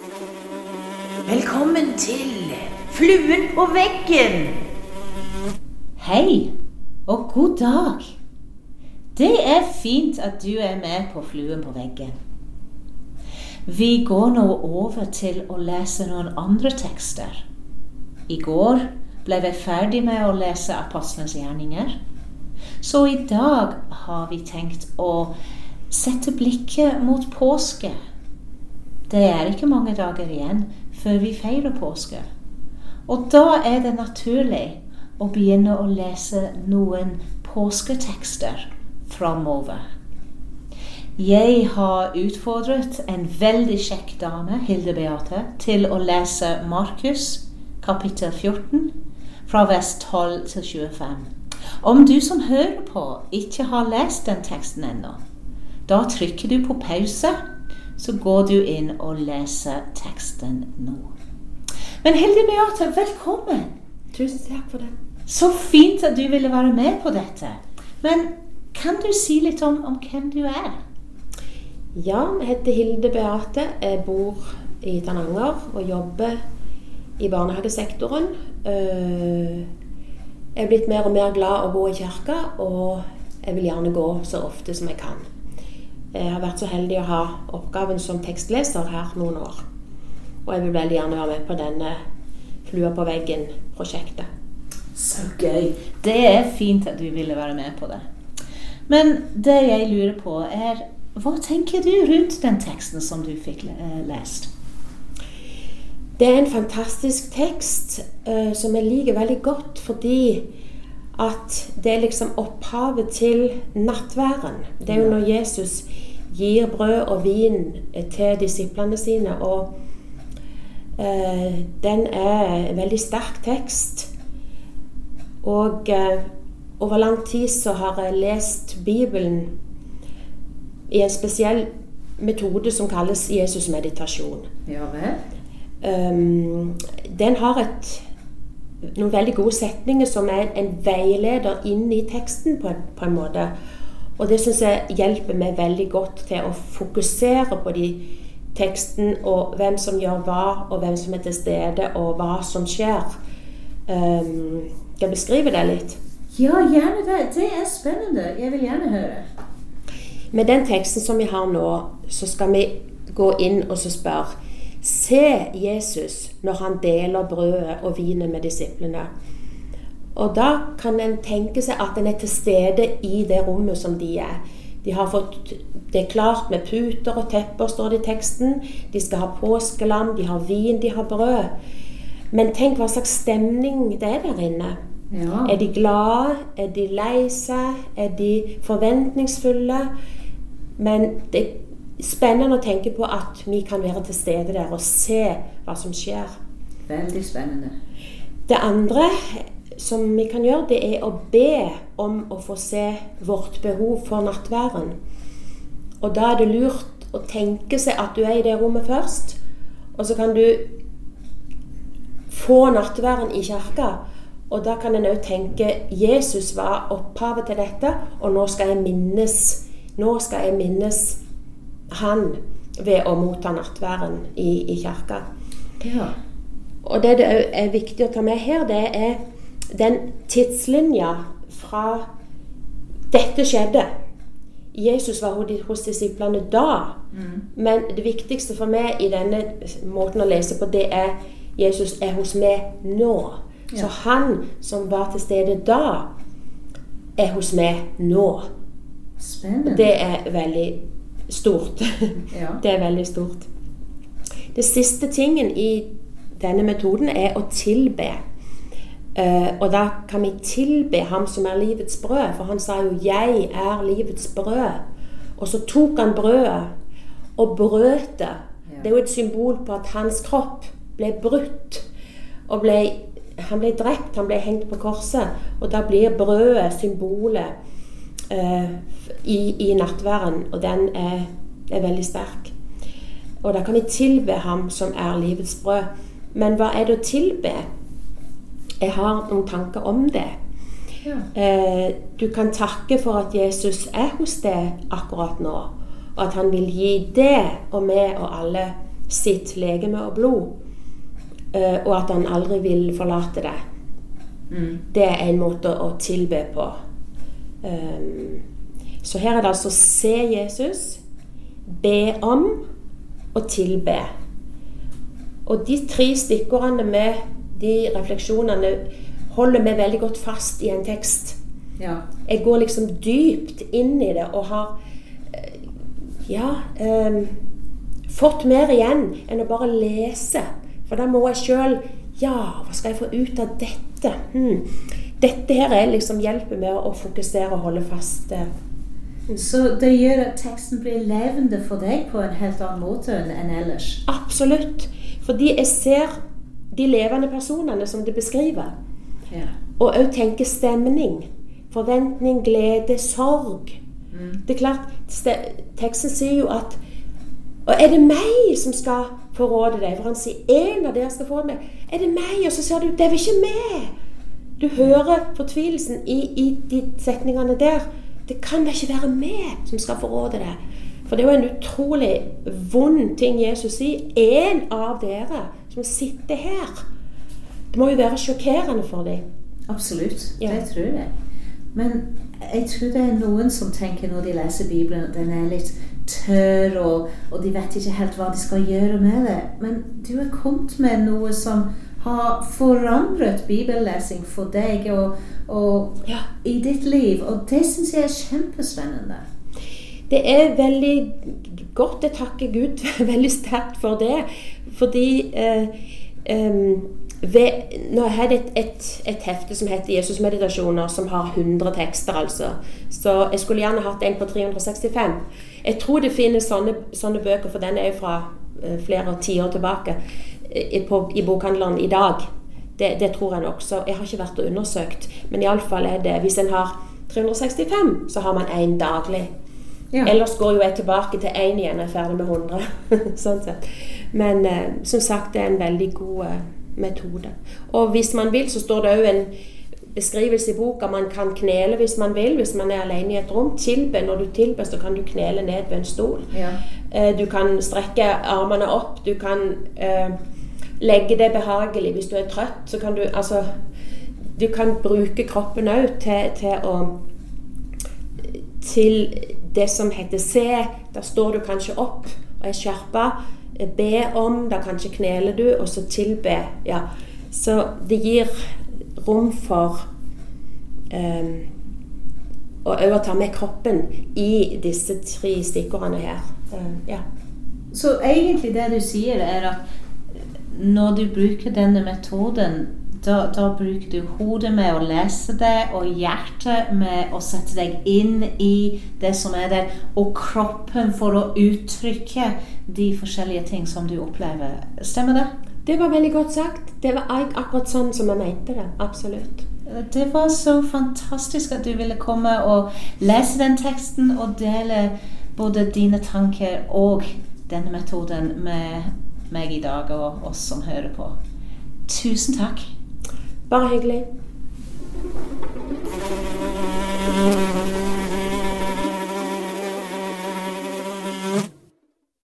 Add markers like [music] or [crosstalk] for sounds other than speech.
Velkommen til Fluen på veggen. Hei, og god dag. Det er fint at du er med på Fluen på veggen. Vi går nå over til å lese noen andre tekster. I går ble vi ferdig med å lese Apostlenes gjerninger. Så i dag har vi tenkt å sette blikket mot påske. Det er ikke mange dager igjen før vi feirer påske. Og da er det naturlig å begynne å lese noen påsketekster framover. Jeg har utfordret en veldig kjekk dame, Hilde Beate, til å lese Markus kapittel 14 fra vers 12 til 25. Om du som hører på, ikke har lest den teksten ennå, da trykker du på pause, så går du inn og leser teksten nå. Men Hilde Beate, velkommen. Tusen takk for det. Så fint at du ville være med på dette. Men kan du si litt om, om hvem du er? Ja, jeg heter Hilde Beate. Jeg bor i Tananger og jobber i barnehagesektoren. Eh, Jeg er blitt mer og mer glad å gå i kirka, og jeg vil gjerne gå så ofte som jeg kan. Jeg har vært så heldig å ha oppgaven som tekstleser her noen år. Og jeg vil veldig gjerne være med på denne Flua på veggen-prosjektet. Så gøy. Det er fint at du ville være med på det. Men det jeg lurer på, er hva tenker du rundt den teksten som du fikk eh, lest? Det er en fantastisk tekst eh, som jeg liker veldig godt fordi at det er liksom opphavet til nattværen. Det er jo når Jesus gir brød og vin til disiplene sine. Og eh, den er en veldig sterk tekst. Og eh, over lang tid så har jeg lest Bibelen i en spesiell metode som kalles Jesus-meditasjon. Ja vel? Um, den har et, noen veldig gode setninger som er en veileder inn i teksten på en, på en måte. Og det syns jeg hjelper meg veldig godt til å fokusere på de teksten og hvem som gjør hva, og hvem som er til stede, og hva som skjer. Um, skal jeg beskrive det litt? Ja, gjerne det. Det er spennende. Jeg vil gjerne høre. Med den teksten som vi har nå, så skal vi gå inn og så spørre Se Jesus når han deler brødet og vinen med disiplene. Og da kan en tenke seg at en er til stede i det rommet som de er. De har fått det klart med puter og tepper, står det i teksten. De skal ha påskelam, de har vin, de har brød. Men tenk hva slags stemning det er der inne. Ja. Er de glade? Er de lei seg? Er de forventningsfulle? Men det spennende å tenke på at vi kan være til stede der og se hva som skjer. Veldig spennende. Det andre som vi kan gjøre, det er å be om å få se vårt behov for nattværen. Og da er det lurt å tenke seg at du er i det rommet først. Og så kan du få nattværen i kirka. Og da kan en òg tenke Jesus var opphavet til dette, og nå skal jeg minnes Nå skal jeg minnes han ved å motta nattværen i, i kirka. Ja. Og det det er viktig å ta med her, det er den tidslinja fra dette skjedde. Jesus var hos disiplene da. Men det viktigste for meg i denne måten å lese på, det er Jesus er hos meg nå. Så han som var til stede da, er hos meg nå. Spennende. Det er veldig stort. Ja. [laughs] Det er veldig stort. Det siste tingen i denne metoden er å tilbe. Eh, og da kan vi tilbe ham som er livets brød, for han sa jo 'Jeg er livets brød'. Og så tok han brødet og brøt det. Det er jo et symbol på at hans kropp ble brutt. Og ble, han ble drept, han ble hengt på korset. Og da blir brødet symbolet eh, i, i nattværen, og den er, er veldig sterk. Og da kan vi tilbe ham som er livets brød. Men hva er det å tilbe? Jeg har noen tanker om det. Ja. Eh, du kan takke for at Jesus er hos deg akkurat nå, og at han vil gi deg og meg og alle sitt legeme og blod, eh, og at han aldri vil forlate det. Mm. Det er en måte å tilbe på. Um, så her er det altså se Jesus, be om og tilbe. Og de tre stikkordene med de refleksjonene holder vi veldig godt fast i en tekst. Ja. Jeg går liksom dypt inn i det og har eh, ja um, fått mer igjen enn å bare lese. For da må jeg sjøl Ja, hva skal jeg få ut av dette? Hmm. Dette her er liksom hjelper med å fokusere og holde fast. eh. Så det gjør at teksten blir levende for deg på en helt annen måte enn ellers. Absolutt. Fordi jeg ser de levende personene som det beskriver. Ja. Og òg tenker stemning. Forventning, glede, sorg. Mm. Det er klart, Teksten sier jo at Og er det meg som skal forråde deg? For han sier en av dere skal få meg. Er det meg? Og så sier du det er vel ikke meg? Du hører fortvilelsen i, i de setningene der. Det kan da ikke være meg som skal forråde deg. For det er jo en utrolig vond ting Jesus sier. En av dere som sitter her. Det må jo være sjokkerende for dem. Absolutt. Ja. Det tror jeg. Men jeg tror det er noen som tenker når de leser Bibelen, at den er litt tørr, og, og de vet ikke helt hva de skal gjøre med det. Men du har kommet med noe som har forandret bibellesing for deg og, og Ja. i ditt liv, og det syns jeg er kjempespennende. Det er veldig godt. Jeg takker Gud [laughs] veldig sterkt for det. Fordi eh, eh, ved, Nå har jeg et, et, et hefte som heter 'Jesusmeditasjoner', som har 100 tekster, altså. Så jeg skulle gjerne hatt en på 365. Jeg tror det finnes sånne, sånne bøker, for den er jo fra eh, flere tiår tilbake, på, i bokhandleren i dag. Det, det tror jeg nok. Så jeg har ikke vært og undersøkt. Men iallfall er det Hvis en har 365, så har man én daglig. Ja. Ellers går jo jeg tilbake til én igjen og er ferdig med 100. [laughs] sånn sett. Men eh, som sagt, det er en veldig god eh, metode. Og hvis man vil, så står det òg en beskrivelse i boka. Man kan knele hvis man vil, hvis man er alene i et rom. Tilbe. Når du tilber, så kan du knele ned ved en stol. Ja. Eh, Du kan strekke armene opp. Du kan eh, legge det behagelig. Hvis du er trøtt, så kan du altså Du kan bruke kroppen òg til, til å Til det som heter se. Da står du kanskje opp og er skjerpa. Be om, da kanskje kneler du, og så tilbe. Ja. Så det gir rom for um, og òg å ta med kroppen i disse tre stikkordene her. Eh, ja. Så egentlig det du sier, er at når du bruker denne metoden, da, da bruker du hodet med å lese det, og hjertet med å sette deg inn i det som er der, og kroppen for å uttrykke de forskjellige ting som du opplever. Stemmer det? Det var veldig godt sagt. Det var ak- akkurat sånn som jeg mente det. Absolutt. Det var så fantastisk at du ville komme og lese den teksten og dele både dine tanker og denne metoden med meg i dag og oss som hører på. Tusen takk. Bare hyggelig.